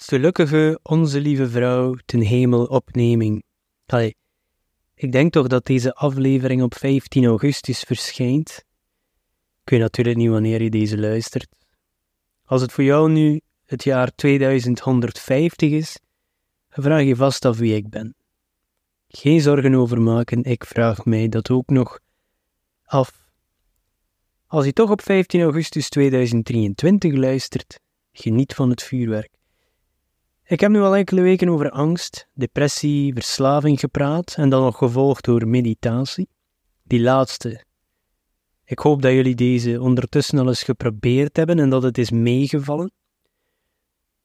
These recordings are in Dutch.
gelukkige Onze Lieve Vrouw ten hemel opneming. Ik denk toch dat deze aflevering op 15 augustus verschijnt. Ik weet natuurlijk niet wanneer je deze luistert. Als het voor jou nu het jaar 2150 is, vraag je vast af wie ik ben. Geen zorgen over maken, ik vraag mij dat ook nog af. Als je toch op 15 augustus 2023 luistert, geniet van het vuurwerk. Ik heb nu al enkele weken over angst, depressie, verslaving gepraat en dan nog gevolgd door meditatie. Die laatste. Ik hoop dat jullie deze ondertussen al eens geprobeerd hebben en dat het is meegevallen.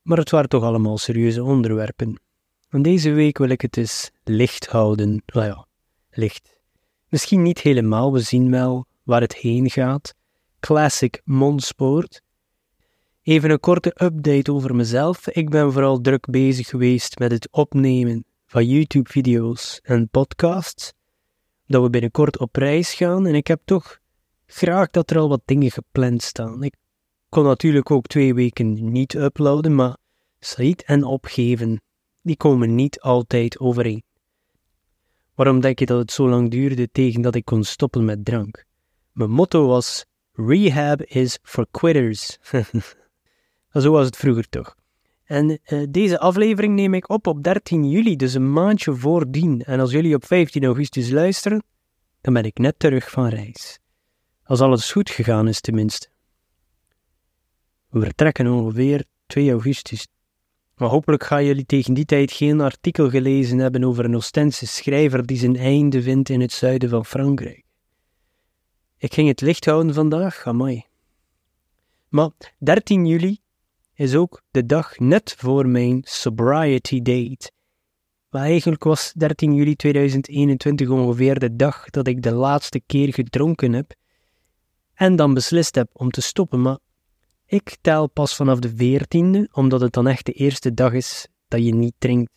Maar het waren toch allemaal serieuze onderwerpen. En deze week wil ik het eens licht houden. Nou ja, licht. Misschien niet helemaal, we zien wel waar het heen gaat. Classic Monspoort. Even een korte update over mezelf. Ik ben vooral druk bezig geweest met het opnemen van YouTube-video's en podcasts. Dat we binnenkort op reis gaan en ik heb toch graag dat er al wat dingen gepland staan. Ik kon natuurlijk ook twee weken niet uploaden, maar Said en opgeven, die komen niet altijd overeen. Waarom denk je dat het zo lang duurde tegen dat ik kon stoppen met drank? Mijn motto was: Rehab is for quitters. Zo was het vroeger toch. En uh, deze aflevering neem ik op op 13 juli, dus een maandje voordien. En als jullie op 15 augustus luisteren, dan ben ik net terug van reis. Als alles goed gegaan is, tenminste. We vertrekken ongeveer 2 augustus. Maar hopelijk gaan jullie tegen die tijd geen artikel gelezen hebben over een Ostense schrijver die zijn einde vindt in het zuiden van Frankrijk. Ik ging het licht houden vandaag, amai. Maar 13 juli is ook de dag net voor mijn sobriety date. Maar eigenlijk was 13 juli 2021 ongeveer de dag dat ik de laatste keer gedronken heb en dan beslist heb om te stoppen. Maar ik tel pas vanaf de 14e, omdat het dan echt de eerste dag is dat je niet drinkt.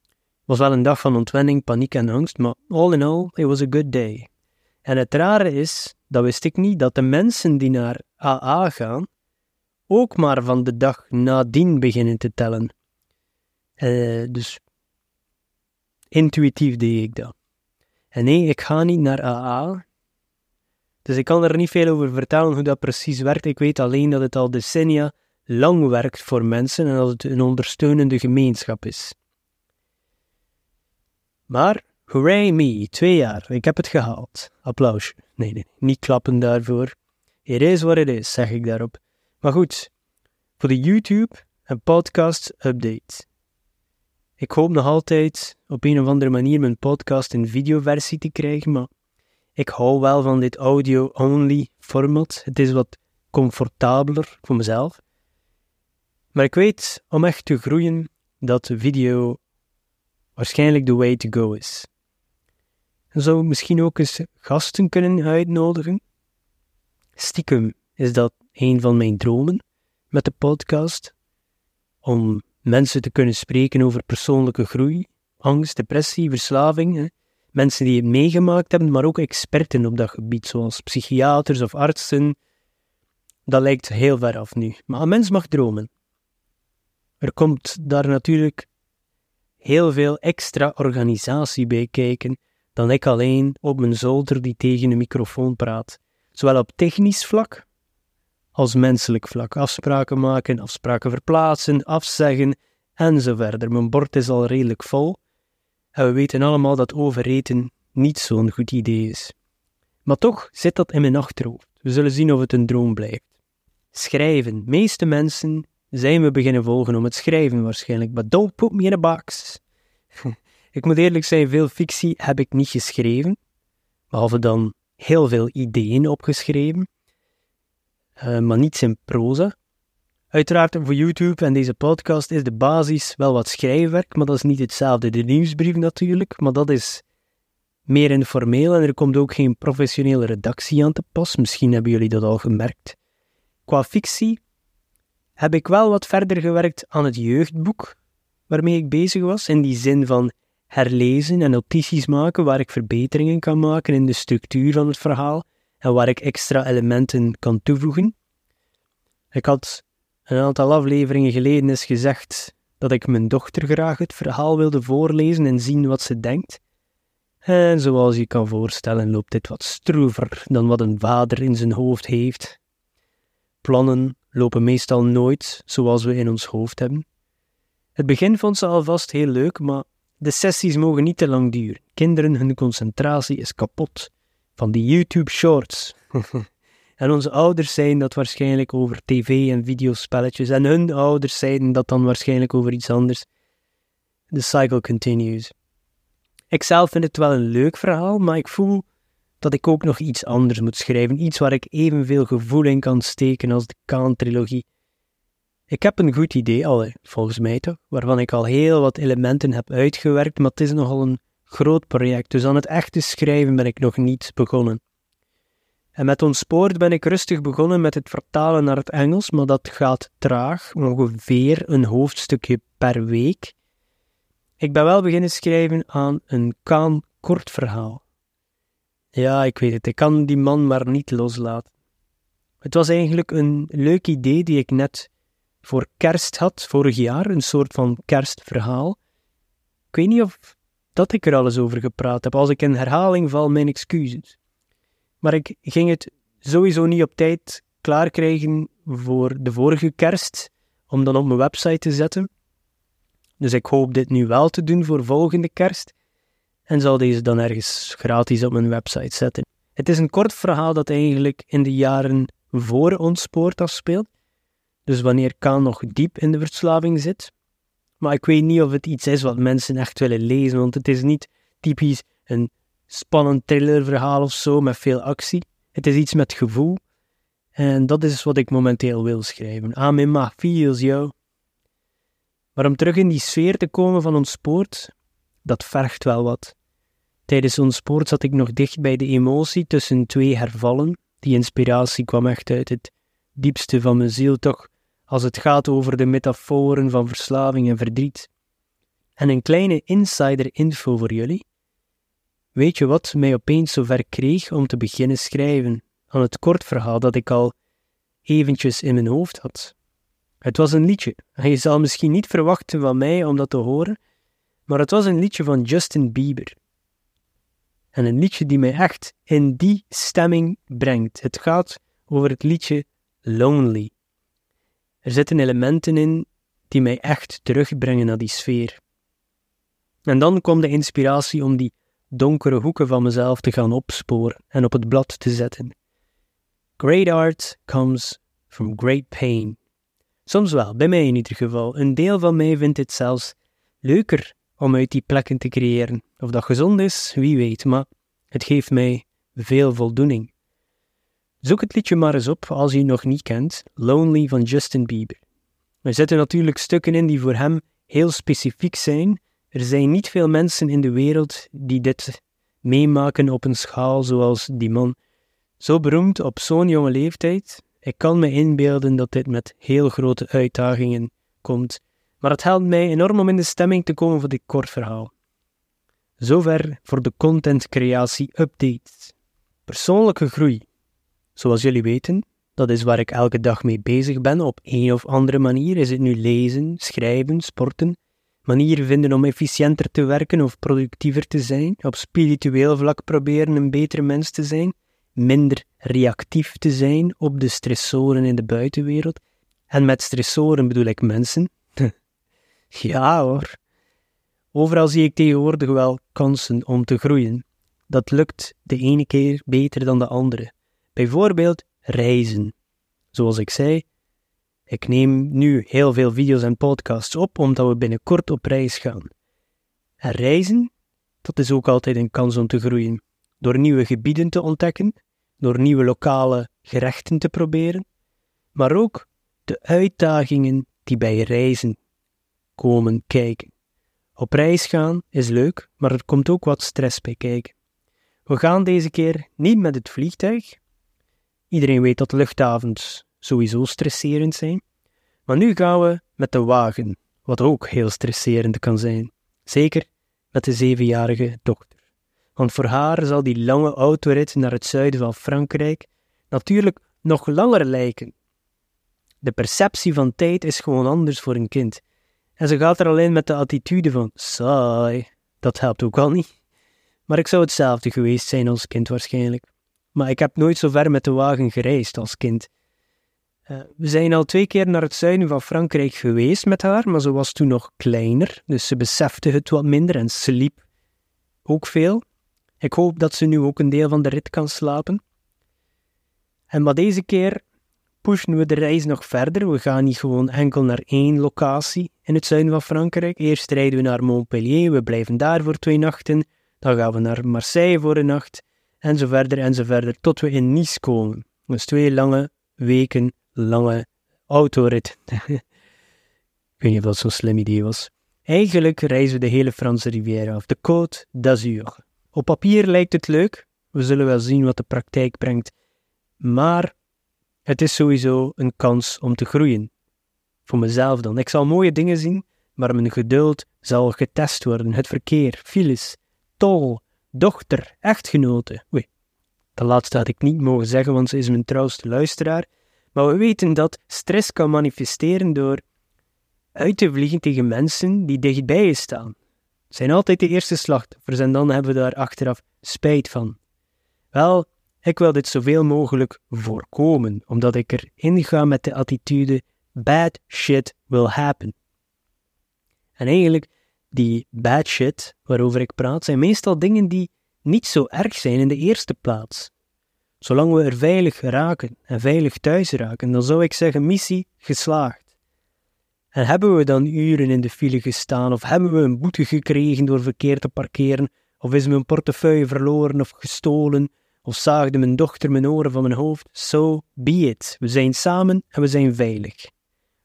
Het was wel een dag van ontwenning, paniek en angst, maar all in all, it was a good day. En het rare is, dat wist ik niet, dat de mensen die naar AA gaan, ook maar van de dag nadien beginnen te tellen. Uh, dus intuïtief deed ik dat. En nee, ik ga niet naar AA. Dus ik kan er niet veel over vertellen hoe dat precies werkt. Ik weet alleen dat het al decennia lang werkt voor mensen en dat het een ondersteunende gemeenschap is. Maar, hooray me, twee jaar, ik heb het gehaald. Applausje. Nee, nee, niet klappen daarvoor. It is what it is, zeg ik daarop. Maar goed, voor de YouTube en podcast update. Ik hoop nog altijd op een of andere manier mijn podcast in videoversie te krijgen, maar ik hou wel van dit audio-only format. Het is wat comfortabeler voor mezelf. Maar ik weet om echt te groeien dat video waarschijnlijk de way to go is. En zou misschien ook eens gasten kunnen uitnodigen. Stiekem is dat een van mijn dromen met de podcast. Om mensen te kunnen spreken over persoonlijke groei, angst, depressie, verslaving. Mensen die het meegemaakt hebben, maar ook experten op dat gebied, zoals psychiaters of artsen. Dat lijkt heel ver af nu. Maar een mens mag dromen. Er komt daar natuurlijk heel veel extra organisatie bij kijken dan ik alleen op mijn zolder die tegen een microfoon praat. Zowel op technisch vlak als menselijk vlak. Afspraken maken, afspraken verplaatsen, afzeggen en zo verder. Mijn bord is al redelijk vol en we weten allemaal dat overeten niet zo'n goed idee is. Maar toch zit dat in mijn achterhoofd. We zullen zien of het een droom blijft. Schrijven. meeste mensen zijn we beginnen volgen om het schrijven waarschijnlijk, but don't put me in a box. ik moet eerlijk zijn, veel fictie heb ik niet geschreven, behalve dan heel veel ideeën opgeschreven. Eh, maar niets in proza. Uiteraard voor YouTube en deze podcast is de basis wel wat schrijfwerk, maar dat is niet hetzelfde. De nieuwsbrief natuurlijk, maar dat is meer informeel en er komt ook geen professionele redactie aan te pas. Misschien hebben jullie dat al gemerkt. Qua fictie heb ik wel wat verder gewerkt aan het jeugdboek waarmee ik bezig was, in die zin van herlezen en notities maken waar ik verbeteringen kan maken in de structuur van het verhaal en waar ik extra elementen kan toevoegen. Ik had een aantal afleveringen geleden is gezegd dat ik mijn dochter graag het verhaal wilde voorlezen en zien wat ze denkt. En zoals je kan voorstellen loopt dit wat stroever dan wat een vader in zijn hoofd heeft. Plannen lopen meestal nooit zoals we in ons hoofd hebben. Het begin vond ze alvast heel leuk, maar de sessies mogen niet te lang duren. Kinderen, hun concentratie is kapot. Van die YouTube shorts. en onze ouders zeiden dat waarschijnlijk over tv en videospelletjes. En hun ouders zeiden dat dan waarschijnlijk over iets anders. The cycle continues. Ik zelf vind het wel een leuk verhaal, maar ik voel dat ik ook nog iets anders moet schrijven. Iets waar ik evenveel gevoel in kan steken als de Kaan-trilogie. Ik heb een goed idee al, volgens mij toch, waarvan ik al heel wat elementen heb uitgewerkt, maar het is nogal een groot project, dus aan het echte schrijven ben ik nog niet begonnen. En met ons spoor ben ik rustig begonnen met het vertalen naar het Engels, maar dat gaat traag, ongeveer een hoofdstukje per week. Ik ben wel beginnen schrijven aan een Kaan kortverhaal. Ja, ik weet het, ik kan die man maar niet loslaten. Het was eigenlijk een leuk idee die ik net voor kerst had, vorig jaar, een soort van kerstverhaal. Ik weet niet of dat ik er alles over gepraat heb. Als ik in herhaling val, mijn excuses. Maar ik ging het sowieso niet op tijd klaarkrijgen voor de vorige kerst, om dan op mijn website te zetten. Dus ik hoop dit nu wel te doen voor volgende kerst en zal deze dan ergens gratis op mijn website zetten. Het is een kort verhaal dat eigenlijk in de jaren voor ons spoort afspeelt. Dus wanneer Kaan nog diep in de verslaving zit. Maar ik weet niet of het iets is wat mensen echt willen lezen, want het is niet typisch een spannend thrillerverhaal of zo met veel actie. Het is iets met gevoel. En dat is wat ik momenteel wil schrijven. Amen, ma feels, yo. Maar om terug in die sfeer te komen van ons spoort, dat vergt wel wat. Tijdens ons spoort zat ik nog dicht bij de emotie tussen twee hervallen. Die inspiratie kwam echt uit het diepste van mijn ziel, toch als het gaat over de metaforen van verslaving en verdriet. En een kleine insider-info voor jullie. Weet je wat mij opeens zover kreeg om te beginnen schrijven aan het kort verhaal dat ik al eventjes in mijn hoofd had? Het was een liedje, en je zal misschien niet verwachten van mij om dat te horen, maar het was een liedje van Justin Bieber. En een liedje die mij echt in die stemming brengt. Het gaat over het liedje Lonely. Er zitten elementen in die mij echt terugbrengen naar die sfeer. En dan kwam de inspiratie om die donkere hoeken van mezelf te gaan opsporen en op het blad te zetten. Great art comes from great pain. Soms wel, bij mij in ieder geval. Een deel van mij vindt het zelfs leuker om uit die plekken te creëren. Of dat gezond is, wie weet, maar het geeft mij veel voldoening. Zoek het liedje maar eens op als je het nog niet kent, Lonely van Justin Bieber. Er zitten natuurlijk stukken in die voor hem heel specifiek zijn. Er zijn niet veel mensen in de wereld die dit meemaken op een schaal zoals die man. Zo beroemd op zo'n jonge leeftijd. Ik kan me inbeelden dat dit met heel grote uitdagingen komt, maar het helpt mij enorm om in de stemming te komen voor dit kort verhaal. Zover voor de contentcreatie updates. Persoonlijke groei. Zoals jullie weten, dat is waar ik elke dag mee bezig ben op een of andere manier. Is het nu lezen, schrijven, sporten, manieren vinden om efficiënter te werken of productiever te zijn, op spiritueel vlak proberen een betere mens te zijn, minder reactief te zijn op de stressoren in de buitenwereld. En met stressoren bedoel ik mensen. ja hoor. Overal zie ik tegenwoordig wel kansen om te groeien. Dat lukt de ene keer beter dan de andere. Bijvoorbeeld reizen. Zoals ik zei, ik neem nu heel veel video's en podcasts op omdat we binnenkort op reis gaan. En reizen, dat is ook altijd een kans om te groeien. Door nieuwe gebieden te ontdekken, door nieuwe lokale gerechten te proberen, maar ook de uitdagingen die bij reizen komen kijken. Op reis gaan is leuk, maar er komt ook wat stress bij kijken. We gaan deze keer niet met het vliegtuig, Iedereen weet dat luchthavens sowieso stresserend zijn. Maar nu gaan we met de wagen, wat ook heel stresserend kan zijn. Zeker met de zevenjarige dochter. Want voor haar zal die lange autorit naar het zuiden van Frankrijk natuurlijk nog langer lijken. De perceptie van tijd is gewoon anders voor een kind. En ze gaat er alleen met de attitude van saai. Dat helpt ook al niet. Maar ik zou hetzelfde geweest zijn als kind waarschijnlijk. Maar ik heb nooit zo ver met de wagen gereisd als kind. Uh, we zijn al twee keer naar het zuiden van Frankrijk geweest met haar, maar ze was toen nog kleiner, dus ze besefte het wat minder en sliep ook veel. Ik hoop dat ze nu ook een deel van de rit kan slapen. En maar deze keer pushen we de reis nog verder. We gaan niet gewoon enkel naar één locatie in het zuiden van Frankrijk. Eerst rijden we naar Montpellier, we blijven daar voor twee nachten. Dan gaan we naar Marseille voor een nacht. En zo verder en zo verder, tot we in Nice komen. Dus twee lange weken, lange autorit. Ik weet niet of dat zo'n slim idee was. Eigenlijk reizen we de hele Franse riviera af, de Côte d'Azur. Op papier lijkt het leuk, we zullen wel zien wat de praktijk brengt. Maar het is sowieso een kans om te groeien. Voor mezelf dan. Ik zal mooie dingen zien, maar mijn geduld zal getest worden. Het verkeer, files, tol, dochter, echtgenote. Oei, de laatste had ik niet mogen zeggen, want ze is mijn trouwste luisteraar. Maar we weten dat stress kan manifesteren door uit te vliegen tegen mensen die dichtbij je staan. Het zijn altijd de eerste slachtoffers en dan hebben we daar achteraf spijt van. Wel, ik wil dit zoveel mogelijk voorkomen, omdat ik erin ga met de attitude bad shit will happen. En eigenlijk, die bad shit waarover ik praat, zijn meestal dingen die niet zo erg zijn in de eerste plaats. Zolang we er veilig raken en veilig thuis raken, dan zou ik zeggen missie geslaagd. En hebben we dan uren in de file gestaan, of hebben we een boete gekregen door verkeerd te parkeren, of is mijn portefeuille verloren of gestolen, of zaagde mijn dochter mijn oren van mijn hoofd, so be it. We zijn samen en we zijn veilig.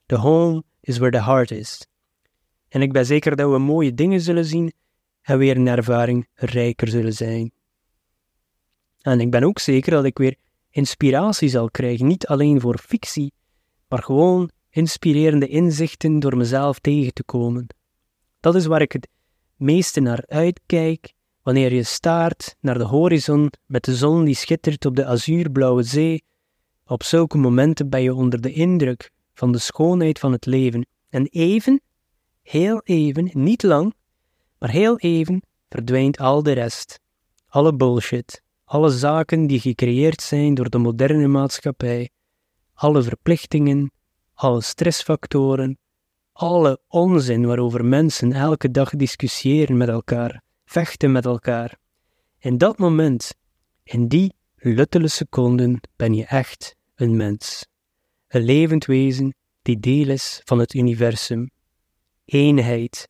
The home is where the heart is. En ik ben zeker dat we mooie dingen zullen zien en weer een ervaring rijker zullen zijn. En ik ben ook zeker dat ik weer inspiratie zal krijgen, niet alleen voor fictie, maar gewoon inspirerende inzichten door mezelf tegen te komen. Dat is waar ik het meeste naar uitkijk wanneer je staart naar de horizon met de zon die schittert op de azuurblauwe zee. Op zulke momenten ben je onder de indruk van de schoonheid van het leven. En even, heel even, niet lang, maar heel even verdwijnt al de rest. Alle bullshit, alle zaken die gecreëerd zijn door de moderne maatschappij, alle verplichtingen, alle stressfactoren, alle onzin waarover mensen elke dag discussiëren met elkaar, vechten met elkaar. In dat moment, in die luttele seconden, ben je echt een mens. Een levend wezen die deel is van het universum. Eenheid.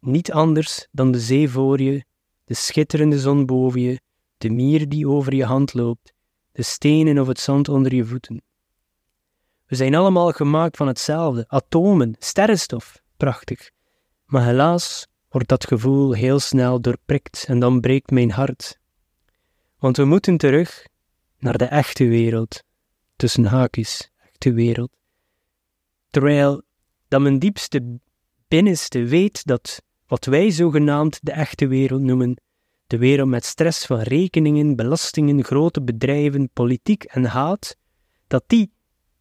Niet anders dan de zee voor je, de schitterende zon boven je, de mier die over je hand loopt, de stenen of het zand onder je voeten. We zijn allemaal gemaakt van hetzelfde, atomen, sterrenstof, prachtig. Maar helaas wordt dat gevoel heel snel doorprikt en dan breekt mijn hart. Want we moeten terug naar de echte wereld, tussen haakjes, echte wereld. Terwijl dat mijn diepste binnenste weet dat wat wij zogenaamd de echte wereld noemen, de wereld met stress van rekeningen, belastingen, grote bedrijven, politiek en haat, dat die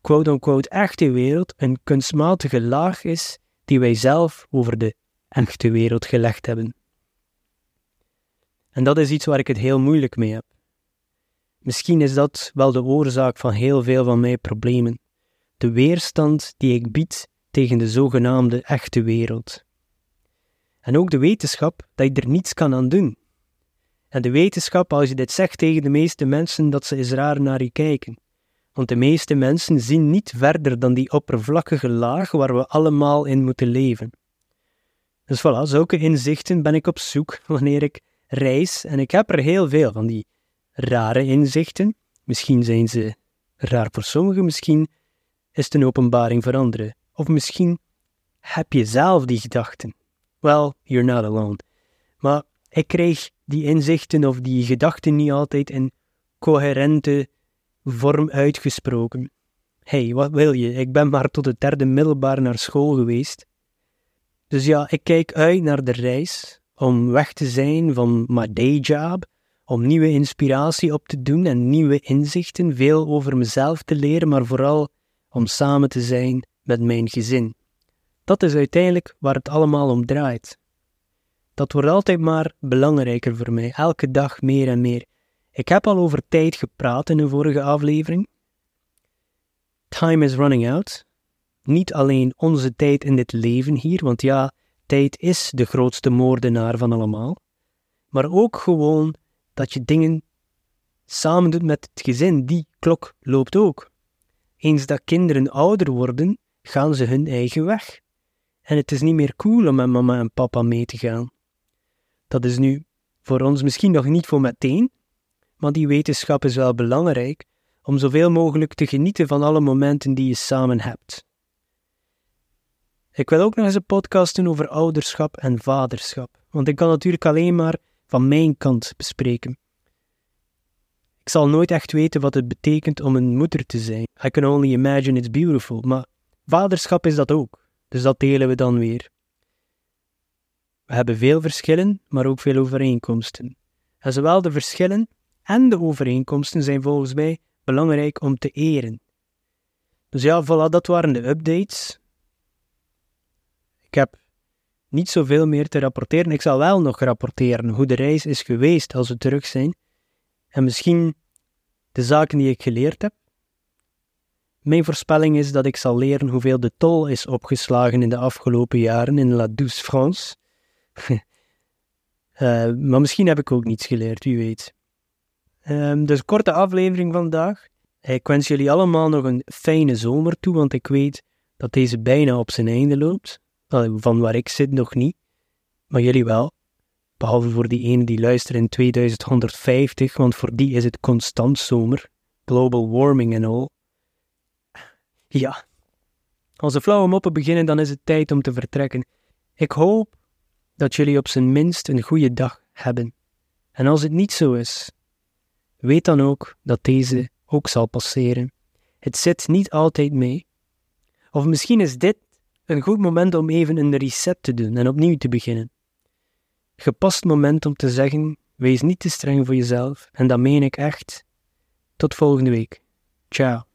quote-unquote echte wereld een kunstmatige laag is die wij zelf over de echte wereld gelegd hebben. En dat is iets waar ik het heel moeilijk mee heb. Misschien is dat wel de oorzaak van heel veel van mijn problemen. De weerstand die ik bied tegen de zogenaamde echte wereld. En ook de wetenschap dat je er niets kan aan doen. En de wetenschap, als je dit zegt tegen de meeste mensen, dat ze eens raar naar je kijken. Want de meeste mensen zien niet verder dan die oppervlakkige laag waar we allemaal in moeten leven. Dus voilà, zulke inzichten ben ik op zoek wanneer ik reis en ik heb er heel veel van die rare inzichten. Misschien zijn ze raar voor sommigen, misschien is het een openbaring voor anderen. Of misschien heb je zelf die gedachten. Well, you're not alone. Maar ik krijg die inzichten of die gedachten niet altijd in coherente vorm uitgesproken. hey, wat wil je? Ik ben maar tot het derde middelbaar naar school geweest. Dus ja, ik kijk uit naar de reis om weg te zijn van mijn dayjob, om nieuwe inspiratie op te doen en nieuwe inzichten, veel over mezelf te leren, maar vooral om samen te zijn met mijn gezin. Dat is uiteindelijk waar het allemaal om draait. Dat wordt altijd maar belangrijker voor mij, elke dag meer en meer. Ik heb al over tijd gepraat in een vorige aflevering. Time is running out. Niet alleen onze tijd in dit leven hier, want ja, tijd is de grootste moordenaar van allemaal, maar ook gewoon dat je dingen samen doet met het gezin. Die klok loopt ook. Eens dat kinderen ouder worden, gaan ze hun eigen weg. En het is niet meer cool om met mama en papa mee te gaan. Dat is nu voor ons misschien nog niet voor meteen, maar die wetenschap is wel belangrijk om zoveel mogelijk te genieten van alle momenten die je samen hebt. Ik wil ook nog eens een podcast doen over ouderschap en vaderschap, want ik kan natuurlijk alleen maar van mijn kant bespreken. Ik zal nooit echt weten wat het betekent om een moeder te zijn. I can only imagine it's beautiful, maar vaderschap is dat ook, dus dat delen we dan weer. We hebben veel verschillen, maar ook veel overeenkomsten. En zowel de verschillen en de overeenkomsten zijn volgens mij belangrijk om te eren. Dus ja, voilà, dat waren de updates. Ik heb niet zoveel meer te rapporteren. Ik zal wel nog rapporteren hoe de reis is geweest als we terug zijn. En misschien de zaken die ik geleerd heb. Mijn voorspelling is dat ik zal leren hoeveel de tol is opgeslagen in de afgelopen jaren in La Douce France. uh, maar misschien heb ik ook niets geleerd, wie weet. Um, dus korte aflevering vandaag. Ik wens jullie allemaal nog een fijne zomer toe, want ik weet dat deze bijna op zijn einde loopt. Van waar ik zit nog niet, maar jullie wel. Behalve voor die ene die luistert in 2150, want voor die is het constant zomer. Global warming en al. Ja. Als de flauwe moppen beginnen, dan is het tijd om te vertrekken. Ik hoop dat jullie op zijn minst een goede dag hebben. En als het niet zo is, weet dan ook dat deze ook zal passeren. Het zit niet altijd mee. Of misschien is dit een goed moment om even een reset te doen en opnieuw te beginnen. Gepast moment om te zeggen: wees niet te streng voor jezelf, en dat meen ik echt. Tot volgende week. Ciao.